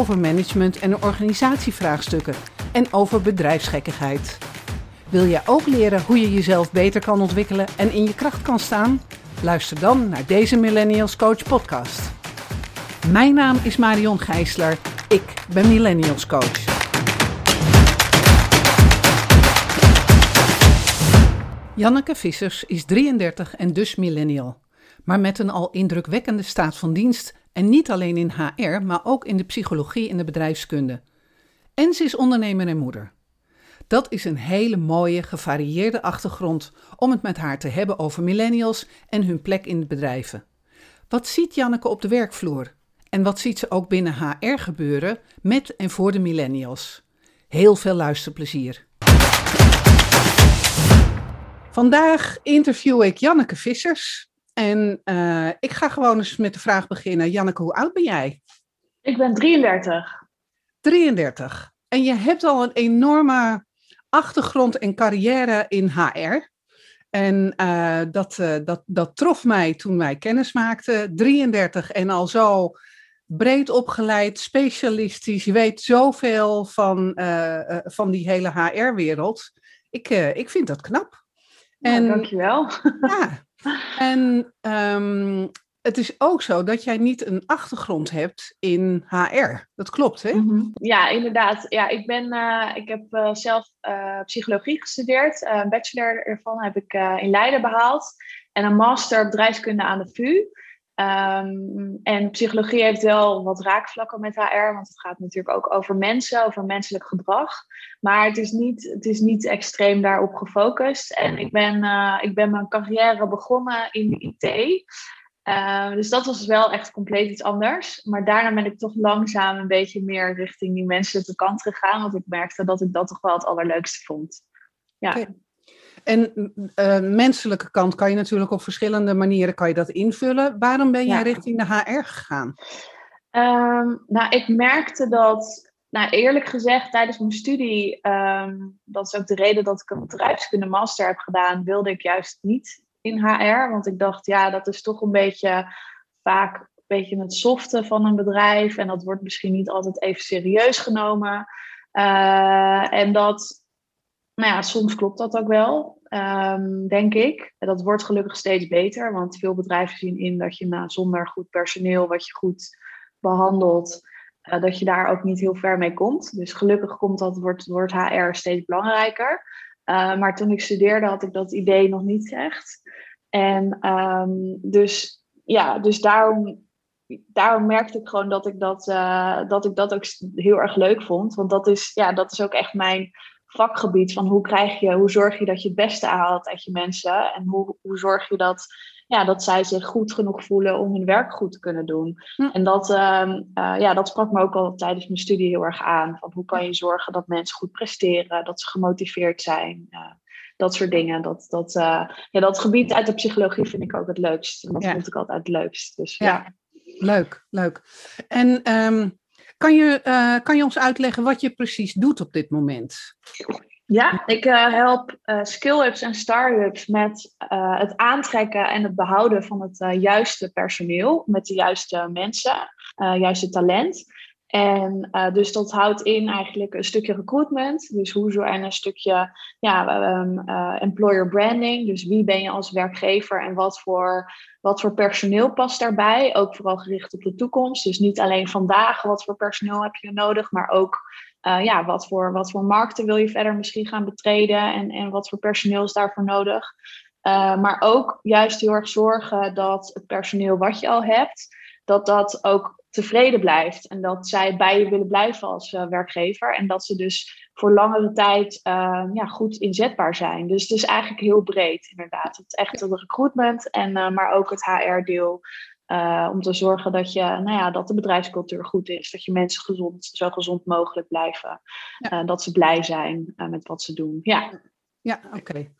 over management en organisatievraagstukken en over bedrijfsgekkigheid. Wil jij ook leren hoe je jezelf beter kan ontwikkelen en in je kracht kan staan? Luister dan naar deze Millennials Coach podcast. Mijn naam is Marion Gijsler. Ik ben Millennials Coach. Janneke Vissers is 33 en dus millennial. Maar met een al indrukwekkende staat van dienst en niet alleen in HR, maar ook in de psychologie en de bedrijfskunde. En ze is ondernemer en moeder. Dat is een hele mooie, gevarieerde achtergrond om het met haar te hebben over millennials en hun plek in bedrijven. Wat ziet Janneke op de werkvloer? En wat ziet ze ook binnen HR gebeuren met en voor de millennials? Heel veel luisterplezier. Vandaag interview ik Janneke Vissers. En uh, ik ga gewoon eens met de vraag beginnen. Janneke, hoe oud ben jij? Ik ben 33. 33. En je hebt al een enorme achtergrond en carrière in HR. En uh, dat, uh, dat, dat trof mij toen wij kennis maakten. 33 en al zo breed opgeleid, specialistisch. Je weet zoveel van, uh, van die hele HR-wereld. Ik, ik vind dat knap. En, nou, dankjewel. Ja. En um, het is ook zo dat jij niet een achtergrond hebt in HR. Dat klopt, hè? -hmm. Ja, inderdaad. Ja, ik, ben, uh, ik heb uh, zelf uh, psychologie gestudeerd. een bachelor ervan heb ik in Leiden behaald. En een master bedrijfskunde aan de VU. Um, en psychologie heeft wel wat raakvlakken met HR, want het gaat natuurlijk ook over mensen, over menselijk gedrag. Maar het is niet, het is niet extreem daarop gefocust. En ik ben, ik ben mijn carrière begonnen in de IT. Uh, dus dat was wel echt compleet iets anders. Maar daarna ben ik toch langzaam een beetje meer richting die menselijke kant gegaan. Want ik merkte dat ik dat toch wel het allerleukste vond. Ja. Okay. En uh, menselijke kant kan je natuurlijk op verschillende manieren kan je dat invullen. Waarom ben jij ja. richting de HR gegaan? Um, nou, ik merkte dat, nou eerlijk gezegd, tijdens mijn studie, um, dat is ook de reden dat ik een bedrijfskunde master heb gedaan, wilde ik juist niet in HR. Want ik dacht, ja, dat is toch een beetje vaak een beetje het softe van een bedrijf. En dat wordt misschien niet altijd even serieus genomen. Uh, en dat, nou ja, soms klopt dat ook wel, um, denk ik. Dat wordt gelukkig steeds beter. Want veel bedrijven zien in dat je nou, zonder goed personeel, wat je goed behandelt, uh, dat je daar ook niet heel ver mee komt. Dus gelukkig komt dat, wordt, wordt HR steeds belangrijker. Uh, maar toen ik studeerde had ik dat idee nog niet echt. En um, dus ja, dus daarom, daarom merkte ik gewoon dat ik dat, uh, dat ik dat ook heel erg leuk vond. Want dat is, ja, dat is ook echt mijn vakgebied van hoe krijg je, hoe zorg je dat je het beste haalt uit je mensen. En hoe, hoe zorg je dat, ja, dat zij zich goed genoeg voelen om hun werk goed te kunnen doen. Hm. En dat, uh, uh, ja, dat sprak me ook al tijdens mijn studie heel erg aan. Van hoe kan je zorgen dat mensen goed presteren, dat ze gemotiveerd zijn. dat soort dingen. Dat, dat, uh, ja, dat gebied uit de psychologie vind ik ook het leukst. En dat ja. vond ik altijd het leukst. Dus, ja. ja. Leuk, leuk. En um, kan, je, uh, kan je ons uitleggen wat je precies doet op dit moment? Ja, ik uh, help uh, skill-ups en start-ups met het aantrekken en het behouden van het juiste personeel, met de juiste mensen, juiste talent. En dus dat houdt in eigenlijk een stukje recruitment, dus hoe zo en een stukje ja, um, employer branding, dus wie ben je als werkgever en wat voor, wat voor personeel past daarbij, ook vooral gericht op de toekomst. Dus niet alleen vandaag wat voor personeel heb je nodig, maar ook uh, ja, wat, voor, wat voor markten wil je verder misschien gaan betreden en, en wat voor personeel is daarvoor nodig. Maar ook juist heel erg zorgen dat het personeel wat je al hebt, dat dat ook tevreden blijft. En dat zij bij je willen blijven als uh, werkgever. En dat ze dus voor langere tijd ja, goed inzetbaar zijn. Dus het is eigenlijk heel breed inderdaad. Het echt het recruitment, en, maar ook het HR-deel. om te zorgen dat, je, nou ja, dat de bedrijfscultuur goed is. Dat je mensen gezond, zo gezond mogelijk blijven. dat ze blij zijn met wat ze doen. Ja, ja oké.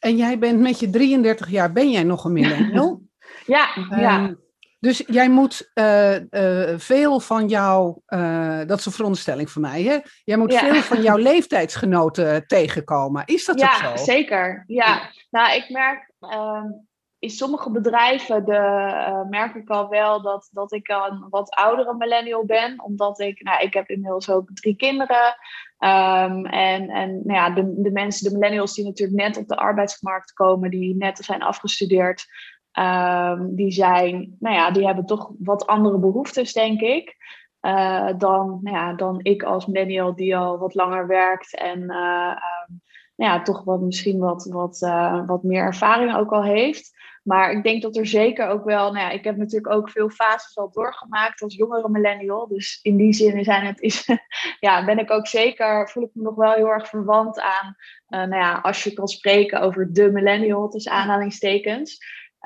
En jij bent met je 33 jaar, ben jij nog een millennial? ja, ja. Ehm, dus jij moet uh, uh, veel van jouw, uh, dat is een veronderstelling van mij, hè? Jij moet veel van jouw leeftijdsgenoten tegenkomen. Is dat ja, ook zo? Ja, zeker. Ja, nou ik merk ehm, in sommige bedrijven de, merk ik al wel dat, dat ik een wat oudere millennial ben. Omdat ik, nou ik heb inmiddels ook drie kinderen. Um, en en nou ja, de, de mensen, de millennials die natuurlijk net op de arbeidsmarkt komen, die net zijn afgestudeerd, Um, die zijn, nou ja, die hebben toch wat andere behoeftes, denk ik. Uh, dan, nou ja, dan ik als millennial die al wat langer werkt en uh, um, nou ja, toch wat, misschien wat, wat, uh, wat meer ervaring ook al heeft. Maar ik denk dat er zeker ook wel, nou ja, ik heb natuurlijk ook veel fases al doorgemaakt als jongere millennial. Dus in die zin zijn het, is, ja, ben ik ook zeker, voel ik me nog wel heel erg verwant aan, nou ja, als je kan spreken over de millennial, tussen aanhalingstekens.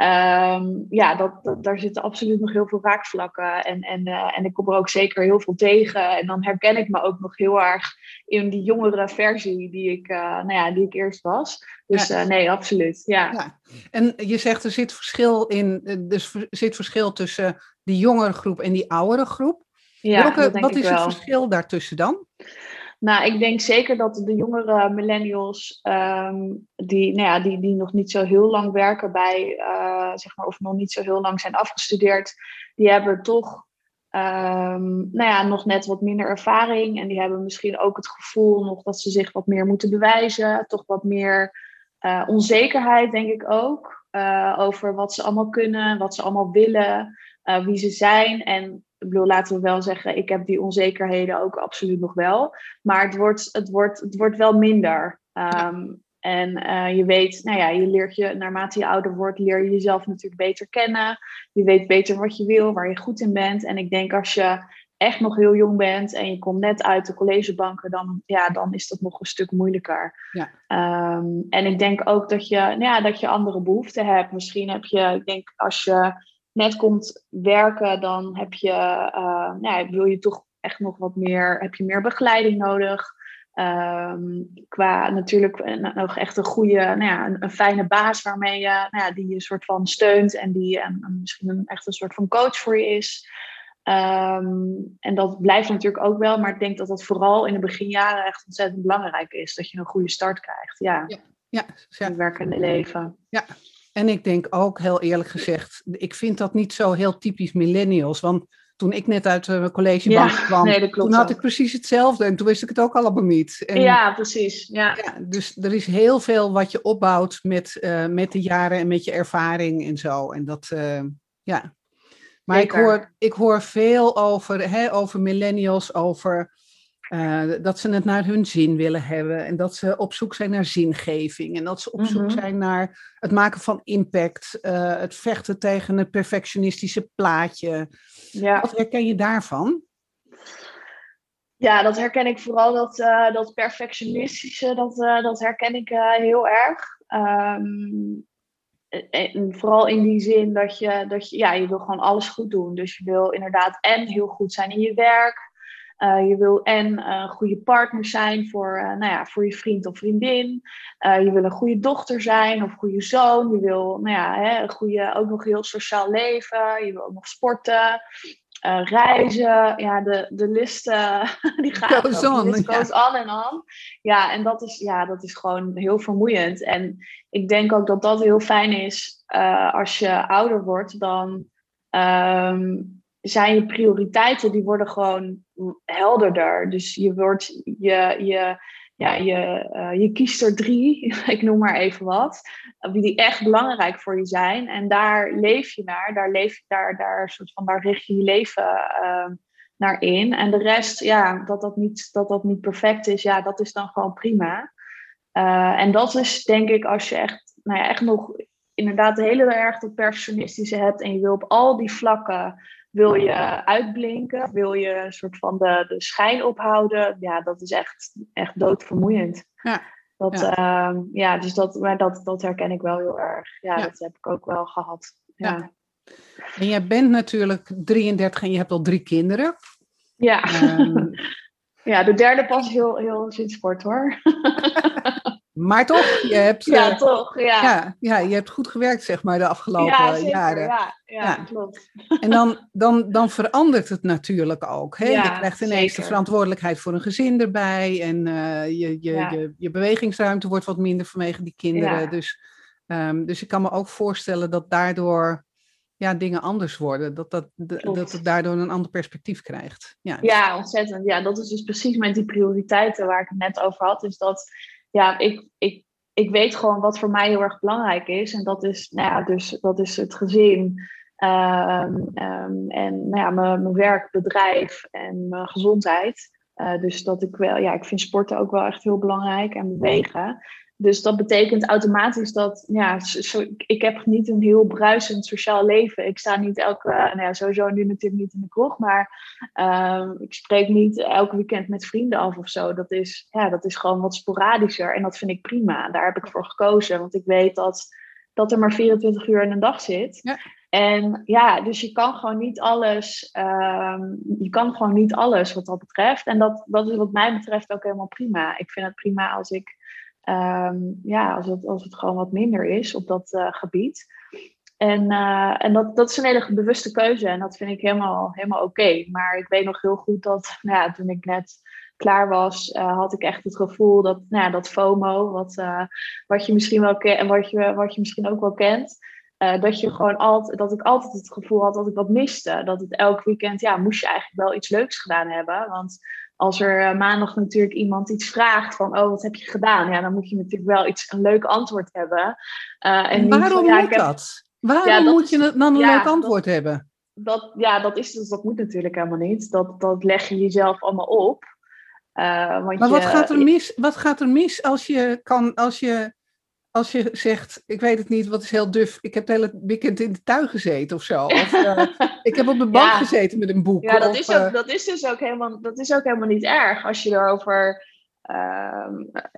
Um, ja, dat, daar zitten absoluut nog heel veel raakvlakken. En, en, uh, en ik kom er ook zeker heel veel tegen. En dan herken ik me ook nog heel erg in die jongere versie die ik, uh, nou ja, die ik eerst was. Dus uh, nee, absoluut. Ja. ja. En je zegt er zit verschil in, dus er zit verschil tussen die jongere groep en die oudere groep. Ja, Welke, wat is het verschil daartussen dan? Nou, ik denk zeker dat de jongere millennials, um, die, nou ja, die, die nog niet zo heel lang werken bij, uh, zeg maar, of nog niet zo heel lang zijn afgestudeerd, die hebben toch um, nou ja, nog net wat minder ervaring. En die hebben misschien ook het gevoel nog dat ze zich wat meer moeten bewijzen. Toch wat meer uh, onzekerheid, denk ik ook. Uh, over wat ze allemaal kunnen, wat ze allemaal willen, wie ze zijn. En ik bedoel, laten we wel zeggen, ik heb die onzekerheden ook absoluut nog wel. Maar het wordt, het wordt, het wordt wel minder. Um, en uh, je weet, nou ja, je leert je, naarmate je ouder wordt, leer je jezelf natuurlijk beter kennen. Je weet beter wat je wil, waar je goed in bent. En ik denk als je echt nog heel jong bent en je komt net uit de collegebanken, dan, ja, dan is dat nog een stuk moeilijker. Ja. Um, en ik denk ook dat je, nou ja, dat je andere behoeften hebt. Misschien heb je, ik denk als je net komt werken, dan heb je, uh, ja, wil je toch echt nog wat meer, heb je meer begeleiding nodig. Um, qua natuurlijk nog echt een goede, nou ja, een, een, fijne baas waarmee je, nou ja, die je soort van steunt en die en, misschien een, echt een soort van coach voor je is. Um, en dat blijft natuurlijk ook wel, maar ik denk dat dat vooral in de beginjaren echt ontzettend belangrijk is. Dat je een goede start krijgt. Ja, ja, ja, ja. het werkende leven. Ja, en ik denk ook, heel eerlijk gezegd, ik vind dat niet zo heel typisch millennials. Want toen ik net uit mijn collegebank ja, kwam, nee, toen had ik precies hetzelfde. En toen wist ik het ook allemaal niet. En, ja, precies. Ja. ja. dus er is heel veel wat je opbouwt met, uh, met de jaren en met je ervaring en zo. En dat, uh, ja. Maar ik hoor, ik hoor veel over, hè, over millennials, over uh, dat ze het naar hun zin willen hebben en dat ze op zoek zijn naar zingeving en dat ze op zoek mm -hmm. zijn naar het maken van impact, uh, het vechten tegen het perfectionistische plaatje. Ja. Wat herken je daarvan? Ja, dat herken ik vooral, dat, uh, dat perfectionistische, dat, dat herken ik heel erg. Um, en vooral in die zin dat je, dat je, ja, je wil gewoon alles goed doen. Dus je wil inderdaad en heel goed zijn in je werk. Uh, je wil en een uh, goede partner zijn voor, uh, nou ja, voor je vriend of vriendin. je wil een goede dochter zijn of goede zoon. Je wil nou ja, hè, een goede, ook nog heel sociaal leven. Je wil ook nog sporten. reizen, ja, de, de list die gaat goes on, list goes ja. on en on. Ja, en dat is, ja, dat is gewoon heel vermoeiend. En ik denk ook dat dat heel fijn is als je ouder wordt, dan um, zijn je prioriteiten, die worden gewoon helderder. Dus je wordt, je, je, ja, je, uh, je kiest er drie, ik noem maar even wat, die echt belangrijk voor je zijn. En daar leef je naar, daar, leef, daar, daar, soort van, daar richt je je leven uh, naar in. En de rest, ja, dat dat, niet, dat dat niet perfect is, ja, dat is dan gewoon prima. Uh, en dat is denk ik als je echt, nou ja, echt nog inderdaad heel erg dat perfectionistische hebt en je wil op al die vlakken wil je uitblinken? Wil je een soort van de, de schijn ophouden? Ja, dat is echt, echt doodvermoeiend. Ja. Dat, ja. Uh, ja, dus dat, maar dat, dat herken ik wel heel erg. Ja, ja, dat heb ik ook wel gehad. Ja. En jij bent natuurlijk 33 en je hebt al drie kinderen. Ja. Um, ja, de derde pas heel, heel sinds kort hoor. Maar toch, je hebt, ja, uh, toch, ja. ja. Ja, je hebt goed gewerkt, zeg maar, de afgelopen ja, zeker, jaren. Ja, ja, ja, klopt. En dan, dan, dan verandert het natuurlijk ook. Hè? Je krijgt ineens zeker. de verantwoordelijkheid voor een gezin erbij. En uh, je, je, je, je bewegingsruimte wordt wat minder vanwege die kinderen. Dus, um, dus ik kan me ook voorstellen dat daardoor ja, dingen anders worden. Dat, dat, dat, Klopt. dat het daardoor een ander perspectief krijgt. Ja, Ja, ontzettend. Ja, dat is dus precies met die prioriteiten waar ik het net over had. Is dat, ja, ik, ik, ik weet gewoon wat voor mij heel erg belangrijk is. En dat is, nou ja, dus, dat is het gezin. ehm, ehm, en nou ja, mijn, werk, bedrijf en mijn gezondheid. Eh, dus dat ik wel, ja, ik vind sporten ook wel echt heel belangrijk en bewegen. Dus dat betekent automatisch dat, ja, ik heb niet een heel bruisend sociaal leven. Ik sta niet elke, nou ja, sowieso nu natuurlijk niet in de kroeg, maar Ehm, ik spreek niet elke weekend met vrienden af of zo. Dat is, ja, dat is gewoon wat sporadischer. En dat vind ik prima. Daar heb ik voor gekozen. Want ik weet dat, dat er maar 24 uur in een dag zit. Ja. En ja, dus je kan gewoon niet alles. ehm, je kan gewoon niet alles wat dat betreft. En dat, dat is wat mij betreft ook helemaal prima. Ik vind het prima als ik. Ehm, ja, als het, als het gewoon wat minder is op dat eh, gebied. En, eh, en dat, dat is een hele bewuste keuze en dat vind ik helemaal, helemaal oké. Maar ik weet nog heel goed dat nou ja, toen ik net klaar was, eh, had ik echt het gevoel dat, nou ja, dat FOMO, wat, wat je misschien wel en wat je, wat je misschien ook wel kent, dat, je gewoon altijd, dat ik altijd het gevoel had dat ik wat miste. Dat het elk weekend, ja, moest je eigenlijk wel iets leuks gedaan hebben. Want als er eh, maandag natuurlijk iemand iets vraagt van, oh, wat heb je gedaan? Ja, dan moet je natuurlijk wel iets, een leuk antwoord hebben. Eh, en van, waarom ja, moet heb- dat? Waarom Ja, dat moet je dan een ja, leuk dat- antwoord hebben? dat, ja, dat, is, dus, dat moet natuurlijk helemaal niet. Dat, dat leg je jezelf allemaal op. Eh, want Maar wat gaat er mis, wat gaat er mis als je kan, als je, als je zegt, ik weet het niet, wat is heel duf, ik heb het hele weekend in de tuin gezeten of zo. Of eh, ik heb op de bank Ja. gezeten met een boek. Ja, dat of, is, ook, eh, dat is dus ook helemaal, dat is ook helemaal niet erg als je erover. ehm,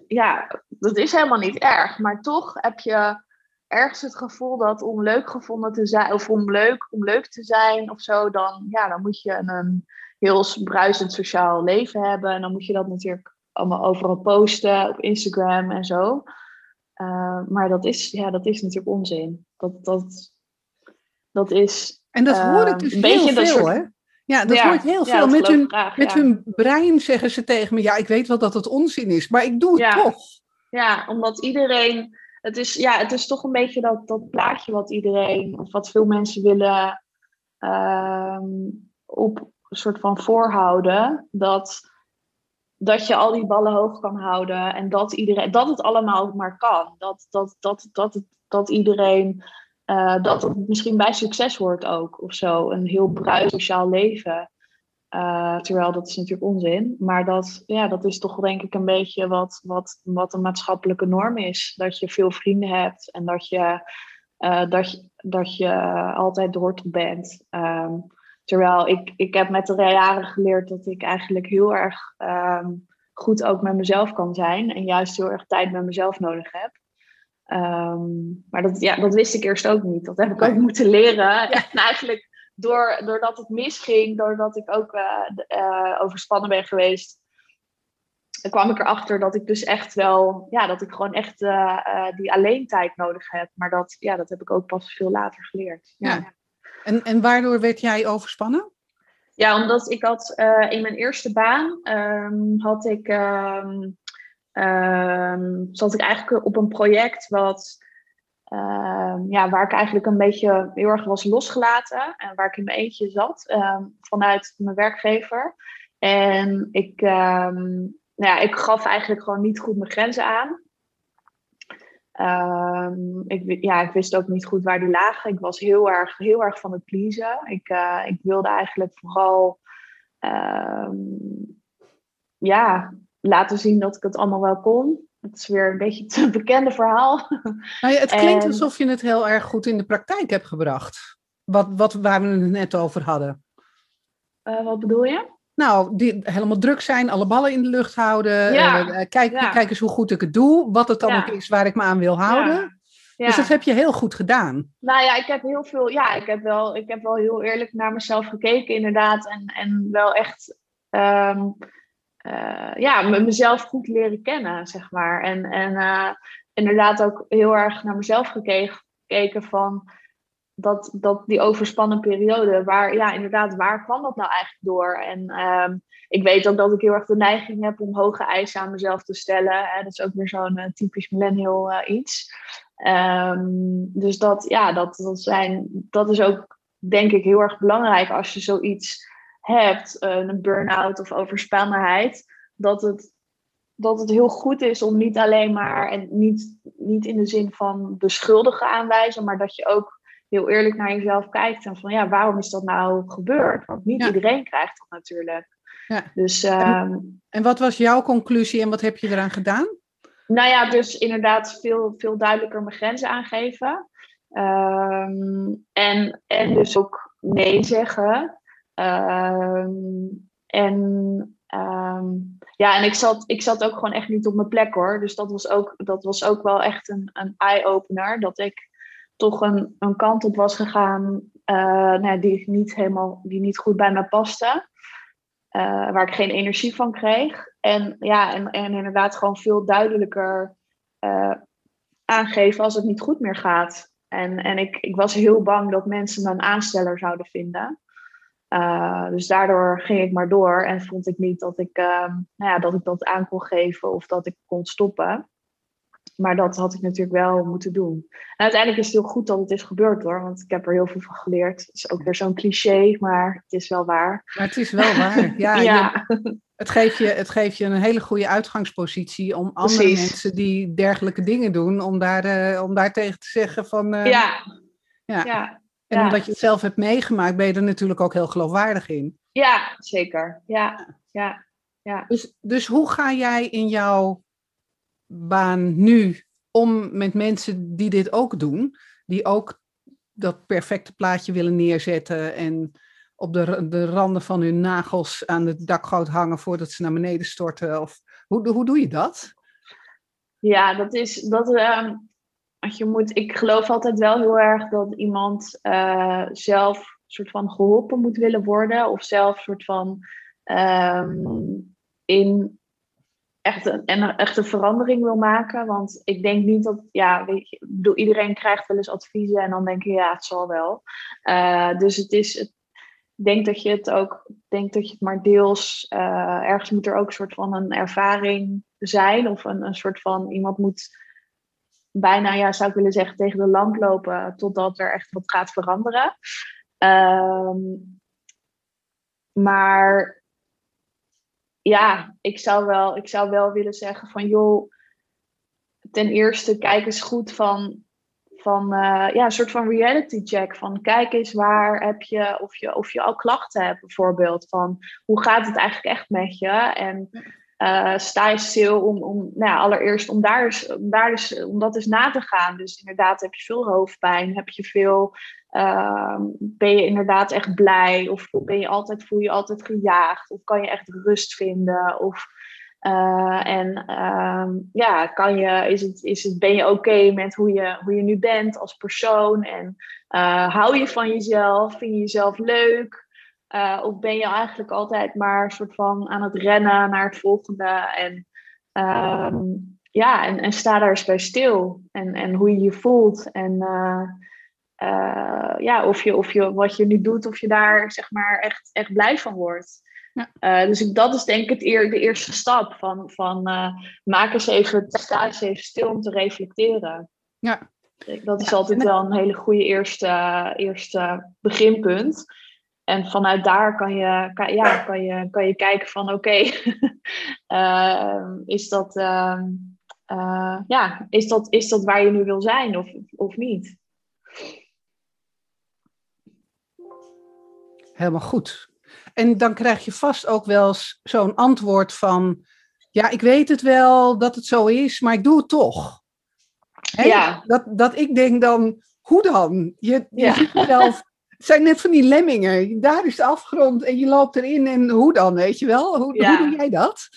ja, dat is helemaal niet erg. Maar toch heb je ergens het gevoel dat om leuk gevonden te zijn, of om leuk, om leuk te zijn of zo, dan, ja, dan moet je een, een heel bruisend sociaal leven hebben. En dan moet je dat natuurlijk allemaal overal posten op Instagram en zo. Eh, maar dat is, ja, dat is natuurlijk onzin. Dat, dat, dat is. en dat hoor ik eh, dus heel veel, soort- hè? Ja, dat Ja, hoor ik heel ja, veel. met hun, graag, met ja. hun brein zeggen ze tegen me, ja, ik weet wel dat het onzin is, maar ik doe het toch. Ja, omdat iedereen. Het is, ja, het is toch een beetje dat, dat plaatje wat iedereen, of wat veel mensen willen ehm, op een soort van voorhouden. Dat, dat je al die ballen hoog kan houden en dat, iedereen, dat het allemaal maar kan. Dat, dat, dat, dat, dat iedereen. eh, dat het misschien bij succes hoort ook of zo. Een heel bruis sociaal leven. Eh, terwijl dat is natuurlijk onzin. Maar dat, ja, dat is toch denk ik een beetje wat, wat, wat een maatschappelijke norm is. Dat je veel vrienden hebt en dat je, eh, dat je, dat je altijd doortel bent. Ehm, terwijl ik, ik heb met de jaren geleerd dat ik eigenlijk heel erg ehm, goed ook met mezelf kan zijn. En juist heel erg tijd met mezelf nodig heb. Ehm, maar dat, ja, dat wist ik eerst ook niet. Dat heb ik ook moeten leren. En eigenlijk door, doordat het misging, doordat ik ook eh, eh, overspannen ben geweest, dan kwam ik erachter dat ik dus echt wel, ja, dat ik gewoon echt eh, die alleentijd nodig heb. Maar dat, ja, dat heb ik ook pas veel later geleerd. Ja, Ja. En, en waardoor werd jij overspannen? ja omdat ik had eh, in mijn eerste baan ehm, had ik, ehm, zat ik eigenlijk op een project wat, ja, waar ik eigenlijk een beetje heel erg was losgelaten en waar ik in mijn eentje zat vanuit mijn werkgever. En ik, nou ja, ik gaf eigenlijk gewoon niet goed mijn grenzen aan. Ehm, ik, ja, ik wist ook niet goed waar die lagen. Ik was heel erg, heel erg van het pleasen. Ik, eh, ik wilde eigenlijk vooral ehm, ja, laten zien dat ik het allemaal wel kon. Het is weer een beetje het bekende verhaal. Nou ja, het klinkt En- alsof je het heel erg goed in de praktijk hebt gebracht. Wat, wat, waar we het net over hadden. Eh, wat bedoel je? Nou, die helemaal druk zijn, alle ballen in de lucht houden. Ja, eh, eh, kijk, ja. kijk eens hoe goed ik het doe. Wat het dan ook is waar ik me aan wil houden. Dus dat heb je heel goed gedaan. Nou ja, ik heb heel veel, ja, ik heb wel, ik heb wel heel eerlijk naar mezelf gekeken, inderdaad. En, en wel echt, ehm, uh, ja, mezelf goed leren kennen, zeg maar. En, en uh, inderdaad ook heel erg naar mezelf gekeken van dat, dat die overspannen periode, waar, ja, inderdaad, waar kwam dat nou eigenlijk door? En uh, ik weet ook dat ik heel erg de neiging heb om hoge eisen aan mezelf te stellen. Hè? Dat is ook weer zo'n uh, typisch millennial uh, iets. Um, dus dat, ja, dat, dat, zijn, dat is ook, denk ik, heel erg belangrijk als je zoiets hebt, een burn-out of overspannenheid, dat het, dat het heel goed is om niet alleen maar, en niet, niet in de zin van beschuldigen aanwijzen, maar dat je ook heel eerlijk naar jezelf kijkt en van ja, waarom is dat nou gebeurd? Want niet iedereen krijgt dat natuurlijk. Ja. Dus, en, en wat was jouw conclusie en wat heb je eraan gedaan? Nou ja, dus inderdaad veel, veel duidelijker mijn grenzen aangeven. Um, en, en dus ook nee zeggen. Um, en ja, en ik zat, ik zat ook gewoon echt niet op mijn plek hoor. Dus dat was ook, dat was ook wel echt een, een eye-opener. Dat ik toch een, een kant op was gegaan uh, nou, die, niet helemaal, die niet goed bij me paste. Uh, waar ik geen energie van kreeg. En ja, en, en inderdaad gewoon veel duidelijker uh, aangeven als het niet goed meer gaat. En, en ik, ik was heel bang dat mensen me een aansteller zouden vinden. Dus daardoor ging ik maar door en vond ik niet dat ik, nou ja, dat ik dat aan kon geven of dat ik kon stoppen. Maar dat had ik natuurlijk wel moeten doen. En uiteindelijk is het heel goed dat het is gebeurd hoor, want ik heb er heel veel van geleerd. Het is ook weer zo'n cliché, maar het is wel waar. Maar het is wel waar. Ja, ja. Je, het, geeft je, het geeft je een hele goede uitgangspositie om Precies. andere mensen die dergelijke dingen doen, om daar, uh, om daar tegen te zeggen van. ja. ja. ja. En omdat je het zelf hebt meegemaakt, ben je er natuurlijk ook heel geloofwaardig in. Ja, zeker. Ja, ja, ja. Dus, dus hoe ga jij in jouw baan nu om met mensen die dit ook doen, die ook dat perfecte plaatje willen neerzetten en op de, de randen van hun nagels aan het dakgoot hangen voordat ze naar beneden storten? Of, hoe, hoe doe je dat? Ja, dat is, dat, uh, je moet, ik geloof altijd wel heel erg dat iemand uh, zelf soort van geholpen moet willen worden. Of zelf soort van um, in echt een, en echt een verandering wil maken. Want ik denk niet dat, ja, weet je, bedoel, iedereen krijgt wel eens adviezen en dan denk je, ja, het zal wel. Uh, dus het is, ik denk dat je het ook, denk dat je het maar deels, uh, ergens moet er ook een soort van een ervaring zijn. Of een, een soort van, iemand moet bijna, ja, zou ik willen zeggen, tegen de lamp lopen totdat er echt wat gaat veranderen. Um, maar ja, ik zou, wel, ik zou wel willen zeggen van joh, ten eerste kijk eens goed van, van uh, ja, een soort van reality check. Van kijk eens waar heb je, of je, of je al klachten hebt bijvoorbeeld. Van hoe gaat het eigenlijk echt met je? En uh, sta je stil om, om nou allereerst om daar, om daar eens, om dat eens na te gaan. Dus inderdaad, heb je veel hoofdpijn, heb je veel, uh, ben je inderdaad echt blij, of ben je altijd, voel je altijd gejaagd, of kan je echt rust vinden, of uh, en uh, ja, kan je, is het, is het, ben je oké met hoe je, hoe je nu bent als persoon? En uh, hou je van jezelf? Vind je jezelf leuk? Uh, of ben je eigenlijk altijd maar soort van aan het rennen naar het volgende? En um, ja, en, en, sta daar eens bij stil. En, en hoe je je voelt. En uh, uh, ja, of je, of je wat je nu doet, of je daar zeg maar echt, echt blij van wordt. Ja. dus ik, dat is denk ik het eer, de eerste stap. Van, van maak eens even, sta eens even stil om te reflecteren. Ja. Dat is ja. altijd wel een hele goede eerste, eerste beginpunt. En vanuit daar kan je, kan, ja, kan je, kan je kijken van oké, okay, uh, is, dat, uh, uh, ja, is, dat, is dat waar je nu wil zijn of, of niet? Helemaal goed. En dan krijg je vast ook wel zo'n antwoord van, ja, ik weet het wel dat het zo is, maar ik doe het toch. Ja. Dat, dat ik denk dan, hoe dan? Je, je ja. ziet jezelf het zijn net van die lemmingen. Daar is de afgrond en je loopt erin en hoe dan, weet je wel? Hoe, hoe doe jij dat?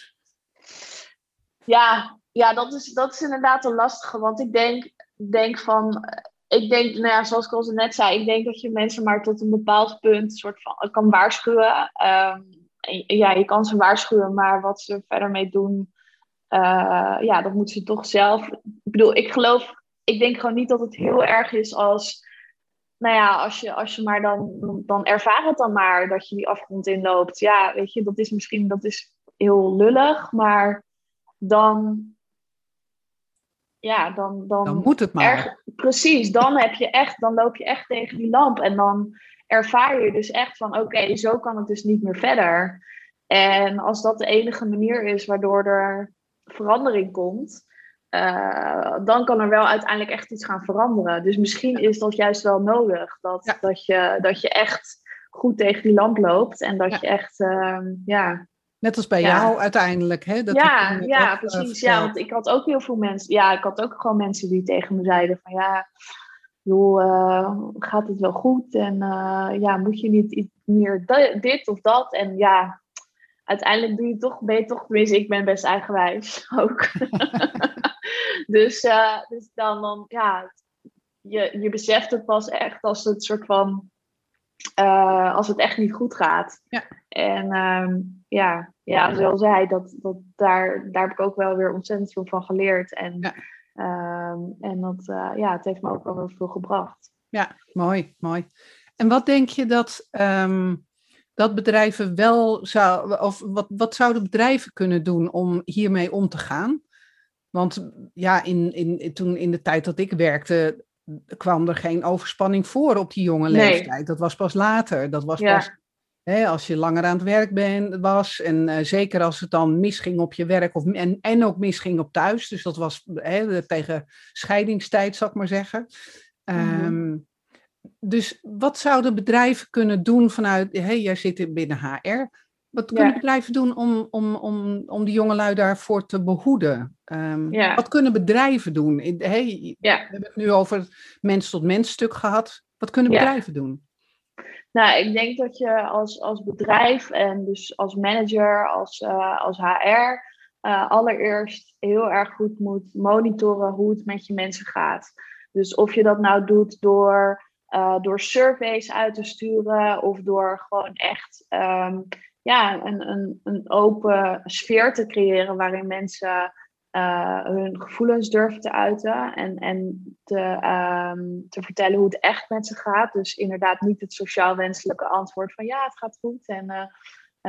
Ja, ja dat, is, dat is inderdaad een lastige. Want ik denk, denk van, ik denk, nou ja, zoals ik al net zei, ik denk dat je mensen maar tot een bepaald punt soort van kan waarschuwen. Ehm, ja, je kan ze waarschuwen, maar wat ze verder mee doen, uh, ja, dat moeten ze toch zelf. Ik bedoel, ik geloof, ik denk gewoon niet dat het heel erg is als, nou ja, als je, als je maar dan, dan ervaar het dan maar dat je die afgrond inloopt. Ja, weet je, dat is misschien, dat is heel lullig, maar dan ja, dan, dan, dan moet het maar. precies, dan, heb je echt, dan loop je echt tegen die lamp. En dan ervaar je dus echt van: oké, zo kan het dus niet meer verder. En als dat de enige manier is waardoor er verandering komt, uh, dan kan er wel uiteindelijk echt iets gaan veranderen. Dus misschien is dat juist wel nodig. Dat, dat, je, dat je echt goed tegen die lamp loopt en dat je echt, uh, ja, Net als bij jou uiteindelijk. Hè? Dat ja, ja precies. ja, want ik had ook heel veel mensen. Ja, ik had ook gewoon mensen die tegen me zeiden: van ja, joh, uh, gaat het wel goed? En ja, moet je niet iets meer dit of dat? En ja, uiteindelijk doe je toch, ben je toch, tenminste, ik ben best eigenwijs ook. dus, uh, dus dan, dan, ja, je, je beseft het pas echt als het soort van. als het echt niet goed gaat. Ja. En um, ja, ja, zoals hij, dat, dat, daar, daar heb ik ook wel weer ontzettend veel van geleerd. En, ja. Ehm, en dat, uh, ja, het heeft me ook wel weer veel gebracht. Ja, mooi, mooi. En wat denk je dat, um, dat bedrijven wel zou, of wat, wat zouden bedrijven kunnen doen om hiermee om te gaan? Want ja, in, in, toen in de tijd dat ik werkte, kwam er geen overspanning voor op die jonge leeftijd. Dat was pas later. Dat was pas als je langer aan het werk ben, was en uh, zeker als het dan misging op je werk of, en, en ook misging op thuis. Dus dat was tegen scheidingstijd, zal ik maar zeggen. Um, Dus wat zouden bedrijven kunnen doen vanuit, hey, jij zit binnen HR. Wat kunnen bedrijven doen om, om, om, om die jongelui daarvoor te behoeden? Um, ja. Wat kunnen bedrijven doen? Hey, We hebben het nu over het mens-tot-mens stuk gehad. Wat kunnen bedrijven doen? Nou, ik denk dat je als, als bedrijf en dus als manager, als, uh, als HR, uh, eh, allereerst heel erg goed moet monitoren hoe het met je mensen gaat. Dus of je dat nou doet door, uh, door surveys uit te sturen of door gewoon echt um, ja, een, een, een open sfeer te creëren waarin mensen uh, hun gevoelens durven te uiten en, en te, um, te vertellen hoe het echt met ze gaat. Dus inderdaad niet het sociaal wenselijke antwoord van ja, het gaat goed en uh,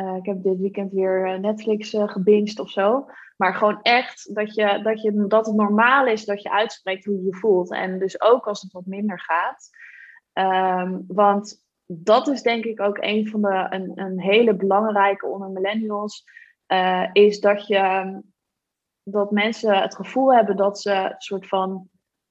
uh, ik heb dit weekend weer Netflix uh, of zo. Maar gewoon echt dat, je, dat, je, dat het normaal is dat je uitspreekt hoe je je voelt. En dus ook als het wat minder gaat. Um, want dat is denk ik ook een van de een, een hele belangrijke onder millennials. is dat je dat mensen het gevoel hebben dat ze een soort van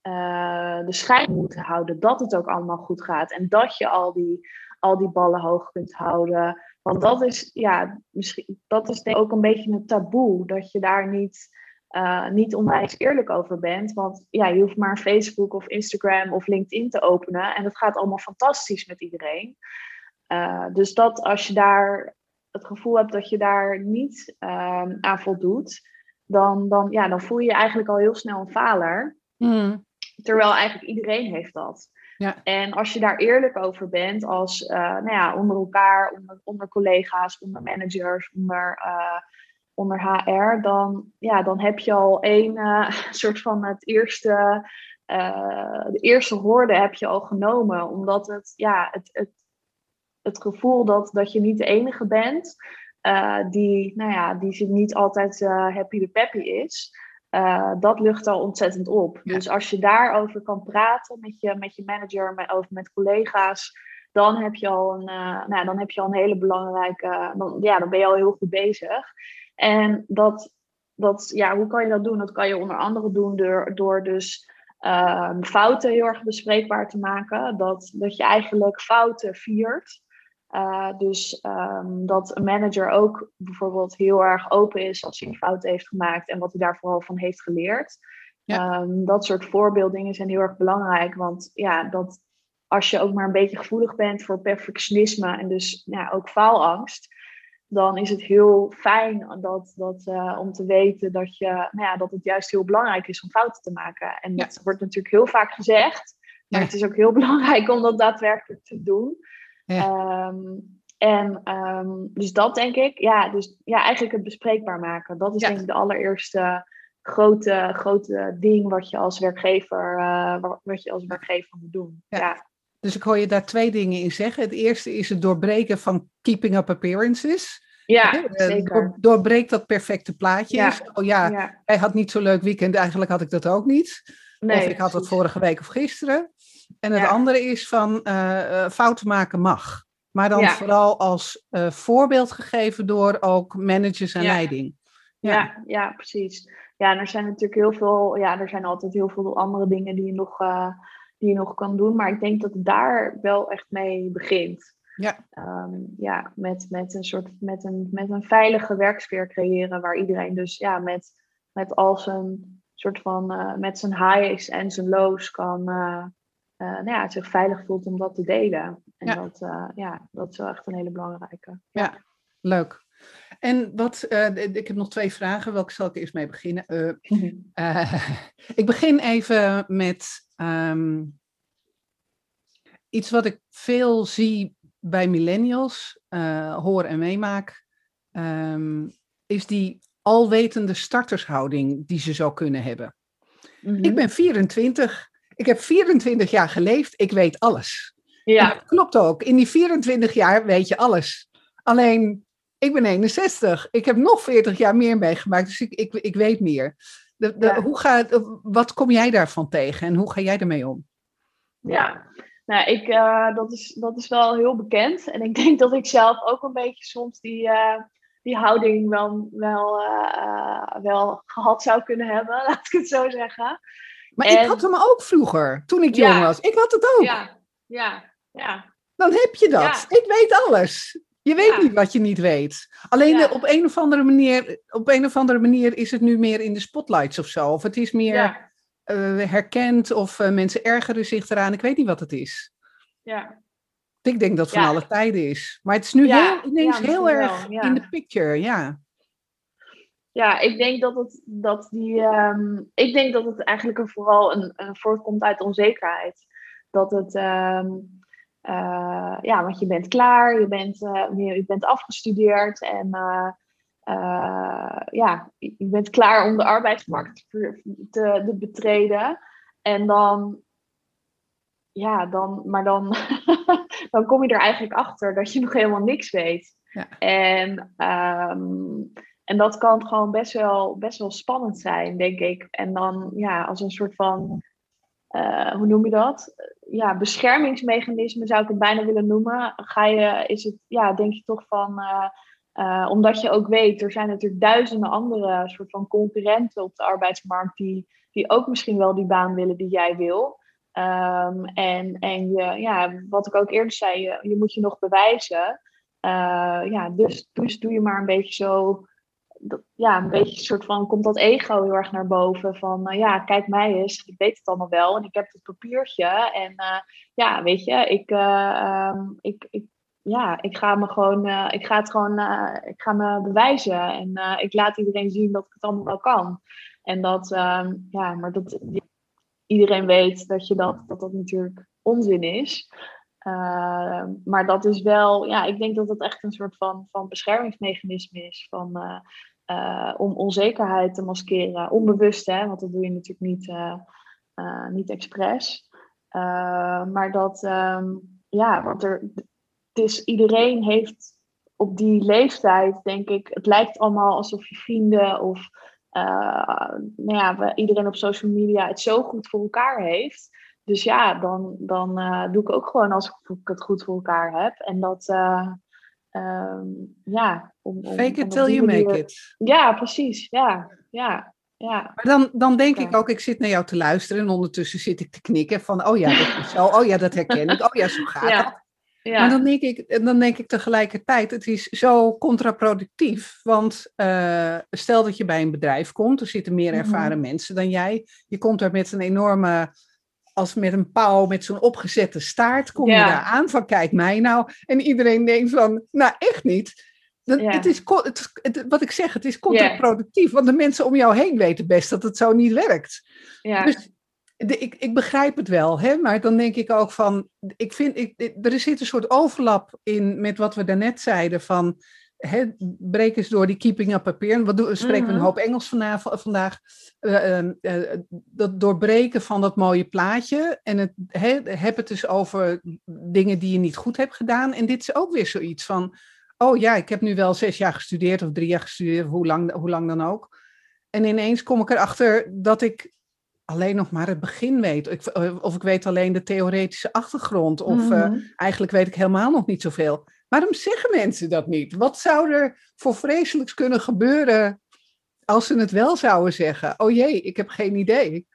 uh, de schijn moeten houden. Dat het ook allemaal goed gaat. En dat je al die, al die ballen hoog kunt houden. Want dat is, ja, misschien, dat is denk ik ook een beetje een taboe. Dat je daar niet, uh, niet onwijs eerlijk over bent. Want ja, je hoeft maar Facebook of Instagram of LinkedIn te openen. En het gaat allemaal fantastisch met iedereen. Uh, dus dat als je daar het gevoel hebt dat je daar niet aan voldoet dan, dan, ja, dan voel je je eigenlijk al heel snel een faler. Hmm. Terwijl eigenlijk iedereen heeft dat. Ja. En als je daar eerlijk over bent, als uh, nou ja, onder elkaar, onder, onder collega's, onder managers, onder, onder HR, dan, ja, dan heb je al één uh, soort van het eerste, de eerste hoorde heb je al genomen. Omdat het, ja, het, het, het gevoel dat, dat je niet de enige bent, uh, die, nou ja, die ze niet altijd uh, happy de peppy is. Uh, dat lucht al ontzettend op. Dus als je daarover kan praten met je, met je manager, met, over met collega's, dan heb je al een, nou, dan heb je al een hele belangrijke. Dan, ja, dan ben je al heel goed bezig. En dat, dat, ja, hoe kan je dat doen? Dat kan je onder andere doen door, door dus ehm, fouten heel erg bespreekbaar te maken. Dat, dat je eigenlijk fouten viert. Uh, dus um, dat een manager ook bijvoorbeeld heel erg open is als hij een fout heeft gemaakt en wat hij daar vooral van heeft geleerd. Ja. Um, dat soort voorbeeldingen zijn heel erg belangrijk, want ja, dat als je ook maar een beetje gevoelig bent voor perfectionisme en dus ja, ook faalangst, dan is het heel fijn dat, dat, uh, om te weten dat, je, nou ja, dat het juist heel belangrijk is om fouten te maken. En dat wordt natuurlijk heel vaak gezegd, maar het is ook heel belangrijk om dat daadwerkelijk te doen. Ja. Um, en um, dus dat denk ik, ja, dus ja, eigenlijk het bespreekbaar maken. Dat is denk ik de allereerste grote, grote ding wat je als werkgever, uh, wat je als werkgever moet doen. ja. Dus ik hoor je daar twee dingen in zeggen. Het eerste is het doorbreken van keeping up appearances. Ja, eh, zeker. doorbreek dat perfecte plaatje. Ja. Oh ja, hij had niet zo'n leuk weekend, eigenlijk had ik dat ook niet. Nee, of ik had het vorige week of gisteren. En het andere is van uh, fouten maken mag. Maar dan vooral als voorbeeld gegeven door ook managers en leiding. Ja. ja. precies. Ja, en er zijn natuurlijk heel veel, ja, er zijn altijd heel veel andere dingen die je nog die je nog kan doen. Maar ik denk dat het daar wel echt mee begint. Ja. Ehm, ja, met, met een soort met een, met een veilige werksfeer creëren waar iedereen dus ja, met, met al zijn soort van uh, met zijn highs en zijn lows kan uh, uh, nou ja, zich veilig voelt om dat te delen. En ja. dat, ja, dat is wel echt een hele belangrijke. Ja, leuk. En wat, ik heb nog twee vragen. Welke zal ik eerst mee beginnen? Mhm. ik begin even met Ehm, iets wat ik veel zie bij millennials, uh, hoor en meemaak, um, is die alwetende startershouding die ze zou kunnen hebben. Mhm. Ik ben 24. Ik heb 24 jaar geleefd. Ik weet alles. Ja. Dat klopt ook. In die 24 jaar weet je alles. Alleen, ik ben 61. Ik heb nog 40 jaar meer meegemaakt, dus ik, ik, ik weet meer. De, hoe gaat, wat kom jij daarvan tegen en hoe ga jij ermee om? Ja, nou, ik, uh, dat, is, dat is wel heel bekend. En ik denk dat ik zelf ook een beetje soms die, uh, die houding wel, wel, uh, wel gehad zou kunnen hebben, laat ik het zo zeggen. Maar en... ik had hem ook vroeger, toen ik jong was. Ik had het ook. Ja, ja, ja. Dan heb je dat. Ik weet alles. Je weet niet wat je niet weet. Alleen op, een of andere manier, op een of andere manier is het nu meer in de spotlights of zo. Of het is meer ja. uh, herkend of uh, mensen ergeren zich eraan. Ik weet niet wat het is. Ja. Ik denk dat het van alle tijden is. Maar het is nu heel, ineens heel erg in de picture, ja. Ja, ik denk dat het, dat die, um, ik denk dat het eigenlijk vooral een, een voortkomt uit onzekerheid. Dat het... Um, uh, ja, want je bent klaar, je bent, uh, je, bent afgestudeerd en uh, ja, je bent klaar om de arbeidsmarkt te, te, te betreden. En dan, ja, dan, maar dan, dan kom je er eigenlijk achter dat je nog helemaal niks weet. Ja. En, um, en dat kan gewoon best wel, best wel spannend zijn, denk ik. En dan, ja, als een soort van uh, hoe noem je dat? Ja, beschermingsmechanisme zou ik het bijna willen noemen. Ga je, is het, ja, denk je toch van, uh, uh, omdat je ook weet, er zijn natuurlijk duizenden andere soort van concurrenten op de arbeidsmarkt die, die ook misschien wel die baan willen die jij wil. Um, en en je, ja, wat ik ook eerder zei, je, je moet je nog bewijzen. ja, dus, dus doe je maar een beetje zo ja, een beetje een soort van, komt dat ego heel erg naar boven. Van, uh, ja, kijk mij eens, ik weet het allemaal wel en ik heb het papiertje. En uh, ja, weet je, ik, uh, um, ik, ik, ja, ik ga me gewoon, ik ga het gewoon, ik ga me bewijzen. En ik laat iedereen zien dat ik het allemaal wel kan. En dat, um, ja, maar dat iedereen weet dat je dat, dat, dat natuurlijk onzin is. Uh, maar dat is wel, ja, ik denk dat het echt een soort van, van beschermingsmechanisme is. Van, uh, uh, om onzekerheid te maskeren. Onbewust, hè, want dat doe je natuurlijk niet, uh, niet expres. maar dat, um, ja, want er, het is, iedereen heeft op die leeftijd, denk ik, het lijkt allemaal alsof je vrienden of nou ja, iedereen op social media het zo goed voor elkaar heeft. Dus ja, dan, dan doe ik ook gewoon als ik het goed voor elkaar heb. En dat, Um, ja, om, om, Fake it till you make it. Ja, precies. Ja, ja, ja. Maar dan, dan denk ik ook, ik zit naar jou te luisteren en ondertussen zit ik te knikken van, oh ja, dat is zo, oh ja, dat herken ik, oh ja, zo gaat ja. dat. Ja. Maar dan denk, ik, dan denk ik tegelijkertijd, het is zo contraproductief. Want uh, stel dat je bij een bedrijf komt, er zitten meer mhm. ervaren mensen dan jij. Je komt er met een enorme als met een pauw met zo'n opgezette staart kom je daar aan van kijk mij nou. En iedereen denkt van, nou echt niet. het is, het, wat ik zeg, het is contraproductief. Want de mensen om jou heen weten best dat het zo niet werkt. Ja. Dus ik, ik begrijp het wel, hè? maar dan denk ik ook van, ik vind, ik, er zit een soort overlap in met wat we daarnet zeiden van, hè, breek eens door die keeping up appearance. Wat doen, spreken we een mhm. hoop Engels vanavond, vandaag. Uh, uh, dat doorbreken van dat mooie plaatje. En het, hè, heb het dus over dingen die je niet goed hebt gedaan. En dit is ook weer zoiets van, oh ja, ik heb nu wel zes jaar gestudeerd of drie jaar gestudeerd, hoe lang, hoe lang dan ook. En ineens kom ik erachter dat ik alleen nog maar het begin weet. Eh, of ik weet alleen de theoretische achtergrond. Of mm eigenlijk weet ik helemaal nog niet zoveel. Waarom zeggen mensen dat niet? Wat zou er voor vreselijks kunnen gebeuren als ze het wel zouden zeggen? Oh jee, ik heb geen idee.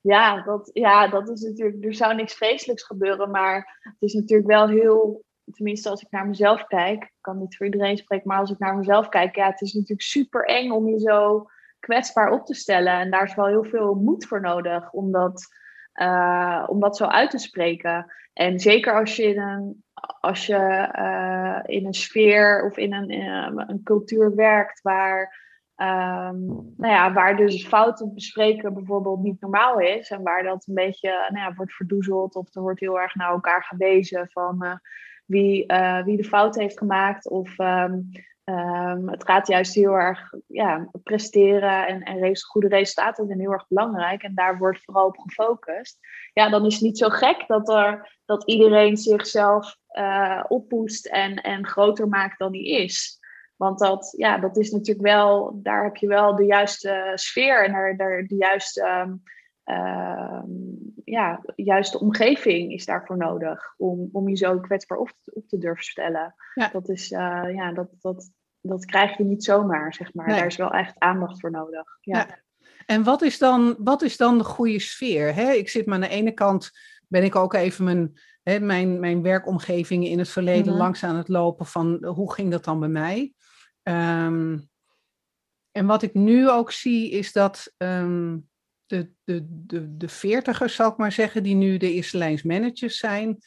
Ja, dat, ja, dat is natuurlijk. Er zou niks vreselijks gebeuren, maar het is natuurlijk wel heel. Tenminste, als ik naar mezelf kijk, ik kan niet voor iedereen spreken, maar als ik naar mezelf kijk, ja, het is natuurlijk super eng om je zo kwetsbaar op te stellen. En daar is wel heel veel moed voor nodig om dat, uh, om dat zo uit te spreken. En zeker als je in een, als je, uh, in een sfeer of in een, in een cultuur werkt waar, um, nou ja, waar dus fouten bespreken bijvoorbeeld niet normaal is. En waar dat een beetje nou ja, wordt verdoezeld of er wordt heel erg naar elkaar gewezen van uh, wie, wie de fout heeft gemaakt. Of um, Um, het gaat juist heel erg ja, presteren en, en goede resultaten zijn heel erg belangrijk. En daar wordt vooral op gefocust. Ja, dan is het niet zo gek dat, er, dat iedereen zichzelf uh, oppoest en, en groter maakt dan hij is. Want dat, ja, dat is natuurlijk wel, daar heb je wel de juiste sfeer en daar, daar de juiste, uh, ja, juiste omgeving is daarvoor nodig. Om, om je zo kwetsbaar op, op te durven stellen. Ja. Dat, is, uh, ja, dat, dat, dat krijg je niet zomaar, zeg maar. Daar is wel echt aandacht voor nodig. Ja. ja. En wat is, dan, wat is dan de goede sfeer? Hè? Ik zit maar aan de ene kant, ben ik ook even mijn, hè, mijn, mijn werkomgeving in het verleden mhm. langs aan het lopen van hoe ging dat dan bij mij? Um, en wat ik nu ook zie is dat um, de, de, de, de veertigers, zal ik maar zeggen, die nu de eerste lijns managers zijn,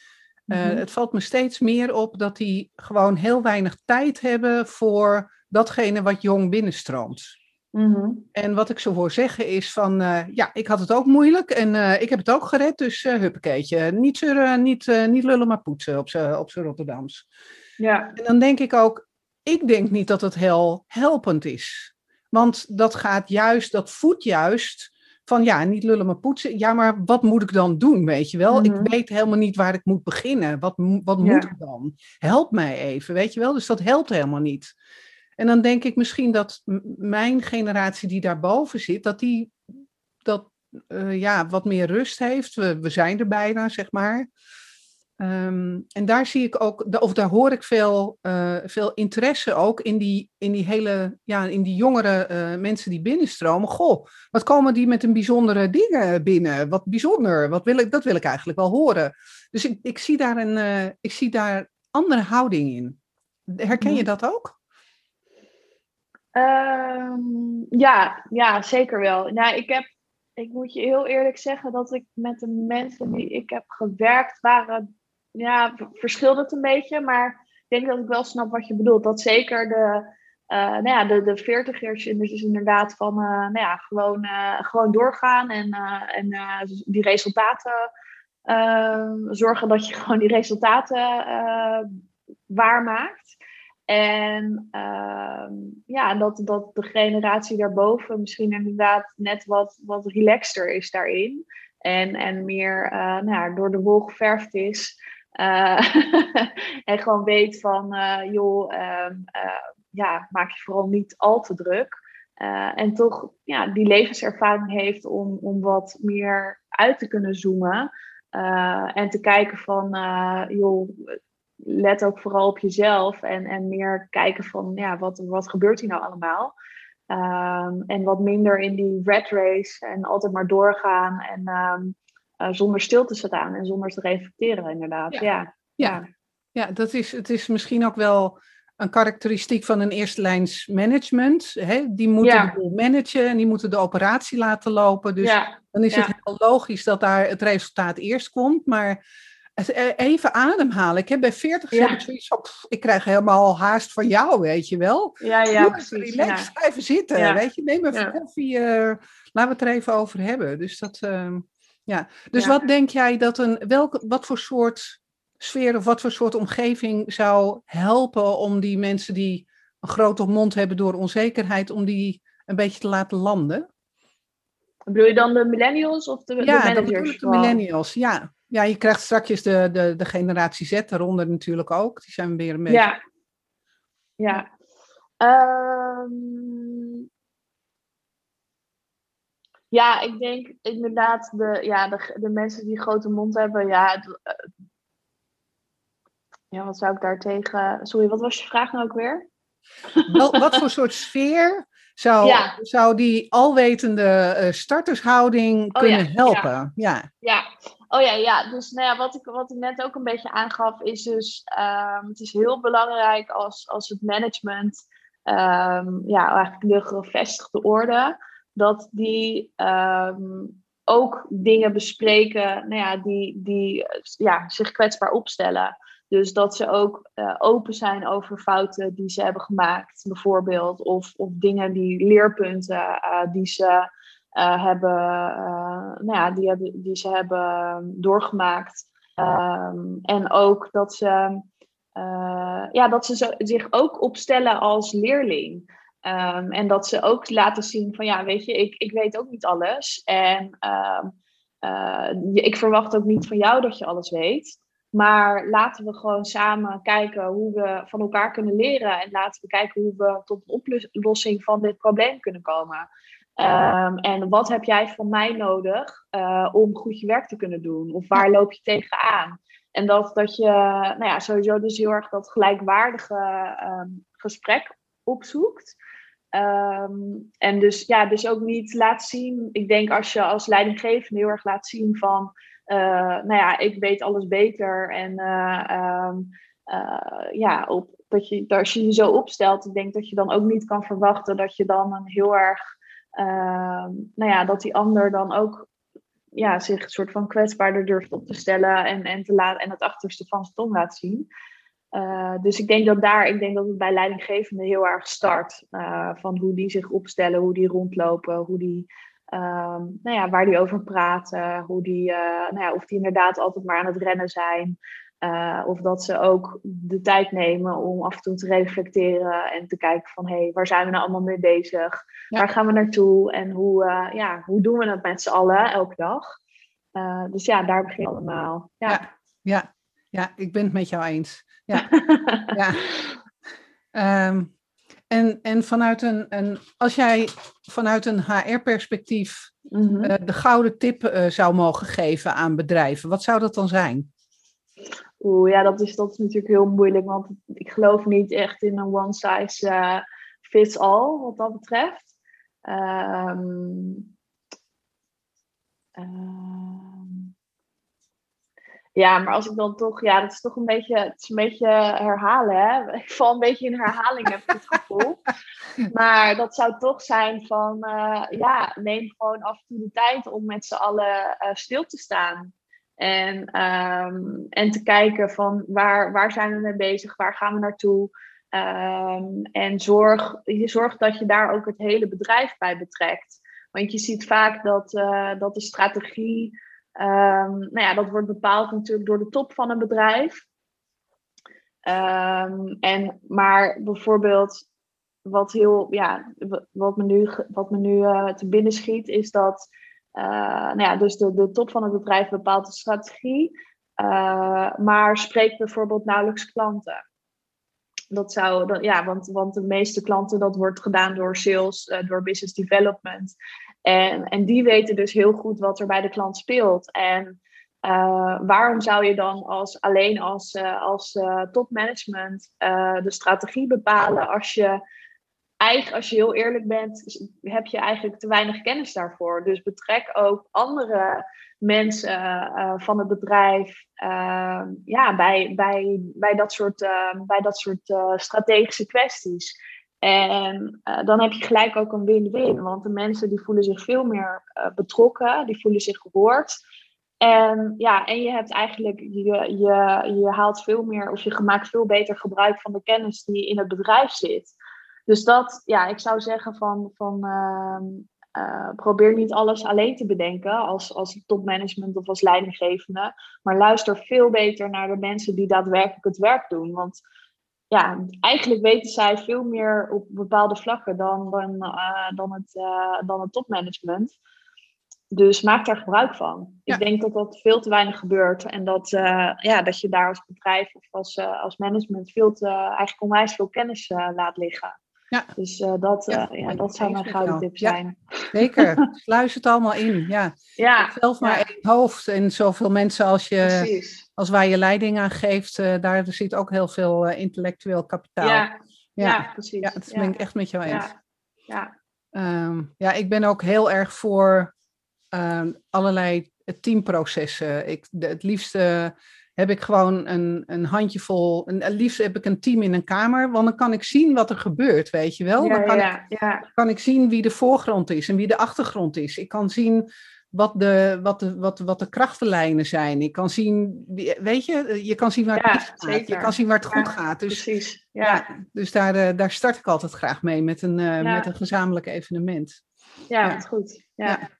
uh, Het valt me steeds meer op dat die gewoon heel weinig tijd hebben voor datgene wat jong binnenstroomt. Mm En wat ik zo hoor zeggen is van, uh, ja, ik had het ook moeilijk en uh, ik heb het ook gered, dus uh, huppakeetje. Niet, zeuren, niet, niet lullen, maar poetsen op z'n op Rotterdams. Ja. En dan denk ik ook, ik denk niet dat het heel helpend is. Want dat gaat juist, dat voedt juist van ja, niet lullen maar poetsen. Ja, maar wat moet ik dan doen, weet je wel? Ik mhm. weet helemaal niet waar ik moet beginnen. Wat, wat moet ik dan? Help mij even, weet je wel? Dus dat helpt helemaal niet. En dan denk ik misschien dat mijn generatie die daarboven zit, dat die dat, uh, ja, wat meer rust heeft. We, we zijn er bijna, zeg maar. Um, en daar zie ik ook, of daar hoor ik veel, uh, veel interesse ook in die, in die hele, ja, in die jongere uh, mensen die binnenstromen. Goh, wat komen die met een bijzondere dingen binnen? Wat bijzonder, wat wil ik, dat wil ik eigenlijk wel horen. Dus ik, ik, zie, daar een, uh, ik zie daar andere houding in. Herken je dat ook? Um, ja, ja, zeker wel. Nou, ik heb ik moet je heel eerlijk zeggen dat ik met de mensen die ik heb gewerkt, waren ja, verschilt het een beetje. Maar ik denk dat ik wel snap wat je bedoelt. Dat zeker de, uh, nou ja, de, de veertigers dus inderdaad van uh, nou ja, gewoon, uh, gewoon doorgaan en, en die resultaten zorgen dat je gewoon die resultaten waarmaakt. En uh, ja, dat, dat de generatie daarboven misschien inderdaad net wat, wat relaxter is daarin. En, en meer nou ja, door de wol geverfd is. Uh, en gewoon weet van, uh, joh, uh, ja, maak je vooral niet al te druk. en toch ja, die levenservaring heeft om, om wat meer uit te kunnen zoomen. en te kijken van, joh, let ook vooral op jezelf. En, en meer kijken van, ja, wat, wat gebeurt hier nou allemaal? Um, en wat minder in die red race en altijd maar doorgaan. En um, uh, zonder stil te staan en zonder te reflecteren, inderdaad. Ja, ja. ja. dat is, het is misschien ook wel een karakteristiek van een eerste lijns management. Hè? Die moeten de boel managen en die moeten de operatie laten lopen. Dus dan is het heel logisch dat daar het resultaat eerst komt. Maar Even ademhalen. Ik heb bij 40 ja. heb zoiets van, ik krijg helemaal haast van jou, weet je wel. Ja, ja, precies. Relax, ja. even zitten, weet je. Neem even koffie, uh, laten we het er even over hebben. Dus dat, uh, ja. Dus wat denk jij dat een, welke, wat voor soort sfeer of wat voor soort omgeving zou helpen om die mensen die een grote mond hebben door onzekerheid, om die een beetje te laten landen? Bedoel je dan de millennials of de, ja, de managers? Ja, de millennials, ja. Ja, je krijgt straks de, de, de generatie Z daaronder natuurlijk ook. Die zijn weer een beetje... Ja. Ja. Um... Ja, ik denk inderdaad de, ja, de, de mensen die grote mond hebben. Ja, eh, ja, wat zou ik daar tegen... Sorry, wat was je vraag nou ook weer? Wel, wat voor soort sfeer zou, zou die alwetende uh, startershouding oh, kunnen helpen? Ja. ja. Oh ja, ja. Dus nou ja, wat, ik, wat ik net ook een beetje aangaf, is dus um, het is heel belangrijk als, als het management, um, ja, eigenlijk de gevestigde orde, dat die um, ook dingen bespreken nou ja, die, die ja, zich kwetsbaar opstellen. Dus dat ze ook uh, open zijn over fouten die ze hebben gemaakt, bijvoorbeeld. Of, of dingen die leerpunten uh, die ze uh, hebben, nou ja, die, hebben, die ze hebben doorgemaakt. Um, en ook dat ze, ja, dat ze zich ook opstellen als leerling. Um, en dat ze ook laten zien van ja, weet je, ik, ik weet ook niet alles. En uh, ik verwacht ook niet van jou dat je alles weet. Maar laten we gewoon samen kijken hoe we van elkaar kunnen leren. En laten we kijken hoe we tot een oplossing van dit probleem kunnen komen. Um, en wat heb jij van mij nodig uh, om goed je werk te kunnen doen? Of waar loop je tegenaan? En dat, dat je nou ja, sowieso dus heel erg dat gelijkwaardige gesprek opzoekt. Um, en dus, ja, dus ook niet laat zien. Ik denk als je als leidinggevende heel erg laat zien van uh, nou ja, ik weet alles beter. En uh, um, uh, ja, op, dat je, als je je zo opstelt, ik denk dat je dan ook niet kan verwachten dat je dan een heel erg, ehm, nou ja, dat die ander dan ook ja, zich een soort van kwetsbaarder durft op te stellen en, en, te laten, en het achterste van zijn tong laat zien. Uh, dus ik denk dat daar, ik denk dat het bij leidinggevenden heel erg start. Uh, van hoe die zich opstellen, hoe die rondlopen, hoe die Um, nou ja, waar die over praten, hoe die, uh, nou ja, of die inderdaad altijd maar aan het rennen zijn. Of dat ze ook de tijd nemen om af en toe te reflecteren en te kijken van hé, hey, waar zijn we nou allemaal mee bezig? Waar gaan we naartoe? En hoe, ja, hoe doen we het met z'n allen elke dag? dus ja, daar begin je allemaal. Ja. ja. Ja, ik ben het met jou eens. Ja, ja. Um, en, en vanuit een, een, als jij vanuit een HR-perspectief mhm. eh, de gouden tip uh, zou mogen geven aan bedrijven, wat zou dat dan zijn? Oeh, ja, dat is, dat is natuurlijk heel moeilijk, want ik geloof niet echt in een one size uh, fits all wat dat betreft. Um, ja, maar als ik dan toch, ja, dat is toch een beetje, het is een beetje herhalen, hè. Ik val een beetje in herhaling, heb ik het gevoel. maar dat zou toch zijn van, uh, ja, neem gewoon af en toe de tijd om met z'n allen uh, stil te staan. En, um, en te kijken van, waar, waar zijn we mee bezig, waar gaan we naartoe? Um, en zorg, je zorgt dat je daar ook het hele bedrijf bij betrekt. Want je ziet vaak dat, uh, dat de strategie Um, nou ja, dat wordt bepaald natuurlijk door de top van een bedrijf. Um, en, maar bijvoorbeeld, wat, heel, ja, wat me nu, wat me nu uh, te binnen schiet, is dat uh, nou ja, dus de, de top van het bedrijf bepaalt de strategie, uh, maar spreekt bijvoorbeeld nauwelijks klanten. Dat zou, ja, want, want de meeste klanten, dat wordt gedaan door sales, door business development. En, en die weten dus heel goed wat er bij de klant speelt. En uh, waarom zou je dan als, alleen als, uh, als uh, topmanagement de strategie bepalen als je, eigenlijk, als je heel eerlijk bent, heb je eigenlijk te weinig kennis daarvoor. Dus betrek ook andere mensen van het bedrijf ja, bij, bij, bij dat soort, bij dat soort strategische kwesties. En uh, dan heb je gelijk ook een win-win, want de mensen die voelen zich veel meer uh, betrokken, die voelen zich gehoord. En ja, en je hebt eigenlijk, je, je, je haalt veel meer of je maakt veel beter gebruik van de kennis die in het bedrijf zit. Dus dat, ja, ik zou zeggen van, van ehm, uh, probeer niet alles alleen te bedenken als, als topmanagement of als leidinggevende. Maar luister veel beter naar de mensen die daadwerkelijk het werk doen. Want ja, eigenlijk weten zij veel meer op bepaalde vlakken dan, dan, uh, dan, het, uh, dan het topmanagement. Dus maak daar gebruik van. Ik denk dat dat veel te weinig gebeurt. En dat, ja, dat je daar als bedrijf of als, als management veel te, eigenlijk onwijs veel kennis laat liggen. Ja. Dus dat, ja, ja, dat zou mijn gouden tip zijn. zeker, sluis het allemaal in. Ja. Ja. Zelf maar één hoofd en zoveel mensen als, je, als waar je leiding aan geeft, uh, daar zit ook heel veel intellectueel kapitaal. Ja, ja. precies. Ja, dat ben ik echt met jou eens. Ja. Um, ja, ik ben ook heel erg voor ehm, allerlei teamprocessen. Ik, de, het liefste heb ik gewoon een, een handjevol. Een, liefst heb ik een team in een kamer, want dan kan ik zien wat er gebeurt, weet je wel. dan kan, ja, ik, ja. kan ik zien wie de voorgrond is en wie de achtergrond is. Ik kan zien wat de, wat de, wat, wat de krachtenlijnen zijn. Ik kan zien, weet je, je kan zien waar het ja, gaat. Je kan zien waar het goed gaat. Dus, precies. Ja. dus daar, eh, daar start ik altijd graag mee met een, uh, met een gezamenlijk evenement. Ja, goed. ja.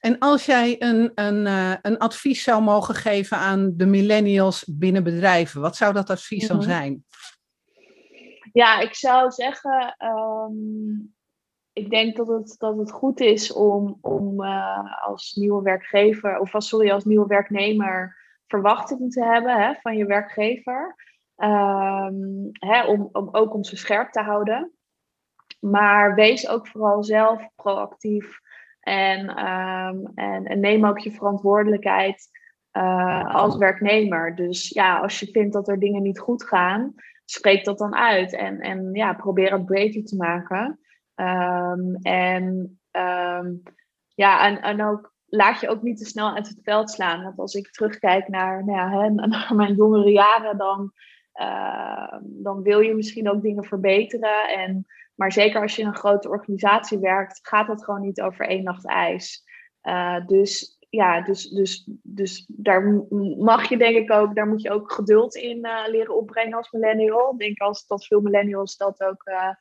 En als jij een, een, uh, een advies zou mogen geven aan de millennials binnen bedrijven, wat zou dat advies dan mhm. zijn? Ja, ik zou zeggen, um, ik denk dat het, dat het goed is om, om uh, als nieuwe werkgever, of als, sorry, als nieuwe werknemer verwachtingen te hebben hè, van je werkgever. Um, hè, om, om, ook om ze scherp te houden. Maar wees ook vooral zelf proactief en, um, en, neem ook je verantwoordelijkheid uh, als werknemer. Dus ja, als je vindt dat er dingen niet goed gaan, spreek dat dan uit. En, en ja, probeer het beter te maken. Um, en um, ja, en, en ook laat je ook niet te snel uit het veld slaan. Want als ik terugkijk naar, nou ja, hè, naar mijn jongere jaren, dan, uh, dan wil je misschien ook dingen verbeteren. En maar zeker als je in een grote organisatie werkt, gaat dat gewoon niet over één nacht ijs. Uh, dus ja, dus, dus, dus daar mag je denk ik ook, daar moet je ook geduld in uh, leren opbrengen als millennial. Ik denk als dat veel millennials dat ook, uh,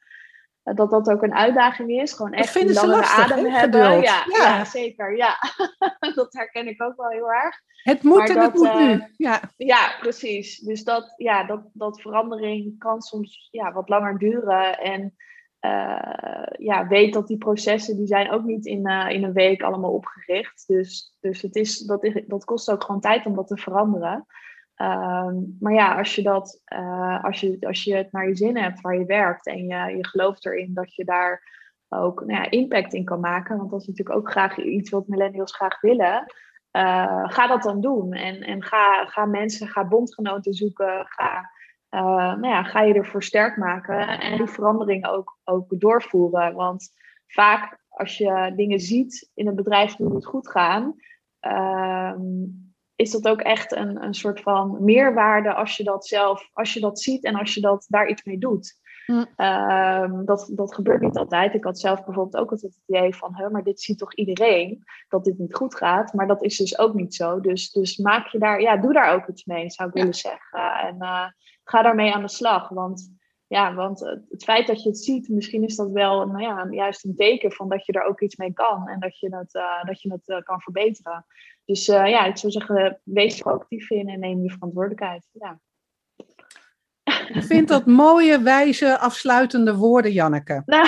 dat dat ook een uitdaging is. Gewoon echt een langere lastig, adem hebben. Ja, ja, ja. zeker. Ja, dat herken ik ook wel heel erg. Het moet en het moet nu. Ja. ja, precies. Dus dat, ja, dat, dat verandering kan soms ja, wat langer duren. En uh, ja, weet dat die processen, die zijn ook niet in, uh, in een week allemaal opgericht. Dus, dus het is, dat, is, dat kost ook gewoon tijd om dat te veranderen. Um, maar ja, als je, dat, uh, als, je, als je het naar je zin hebt waar je werkt en je, je gelooft erin dat je daar ook nou ja, impact in kan maken, want dat is natuurlijk ook graag iets wat millennials graag willen, ga dat dan doen. En, en ga, ga mensen, ga bondgenoten zoeken, ga uh, nou ja, ga je ervoor sterk maken en die verandering ook, ook doorvoeren. Want vaak als je dingen ziet in een bedrijf die het goed gaan, uh, is dat ook echt een, een soort van meerwaarde als je dat zelf, als je dat ziet en als je dat, daar iets mee doet. Hm. Uh, dat, dat gebeurt niet altijd. Ik had zelf bijvoorbeeld ook altijd het idee van, hè, maar dit ziet toch iedereen dat dit niet goed gaat. Maar dat is dus ook niet zo. Dus, dus maak je daar, ja, doe daar ook iets mee, zou ik willen zeggen. En uh, ga daarmee aan de slag. Want, ja, want het feit dat je het ziet, misschien is dat wel nou ja, juist een teken van dat je er ook iets mee kan en dat je het, uh, dat je het uh, kan verbeteren. Dus uh, ja, ik zou zeggen, wees er actief in en neem je verantwoordelijkheid. Ja. Ik vind dat mooie, wijze, afsluitende woorden, Janneke. Nou,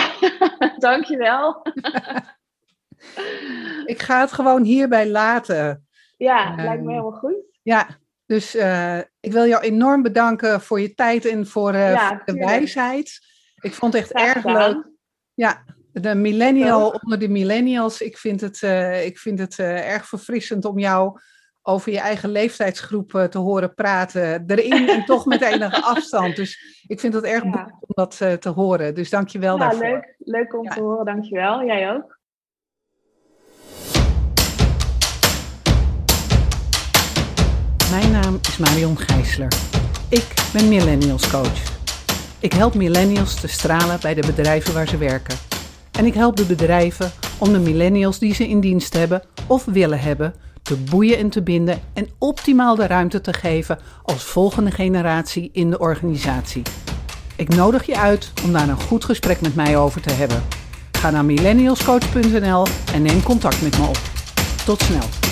dankjewel. ik ga het gewoon hierbij laten. Ja, lijkt me helemaal goed. Ja, dus uh, ik wil jou enorm bedanken voor je tijd en voor, uh, ja, voor de wijsheid. Ik vond het echt erg leuk. Ja, de millennial onder de millennials. Ik vind het, uh, ik vind het erg verfrissend om jou over je eigen leeftijdsgroep te horen praten. Erin en toch met enige afstand. Dus ik vind het erg ja. om dat te horen. Dus dank je wel ja, daarvoor. Leuk, leuk om te horen, dank je wel. Jij ook. Mijn naam is Marion Gijsler. Ik ben Millennials Coach. Ik help millennials te stralen bij de bedrijven waar ze werken. En ik help de bedrijven om de millennials die ze in dienst hebben of willen hebben te boeien en te binden en optimaal de ruimte te geven als volgende generatie in de organisatie. Ik nodig je uit om daar een goed gesprek met mij over te hebben. Ga naar millennialscoach.nl en neem contact met me op. Tot snel.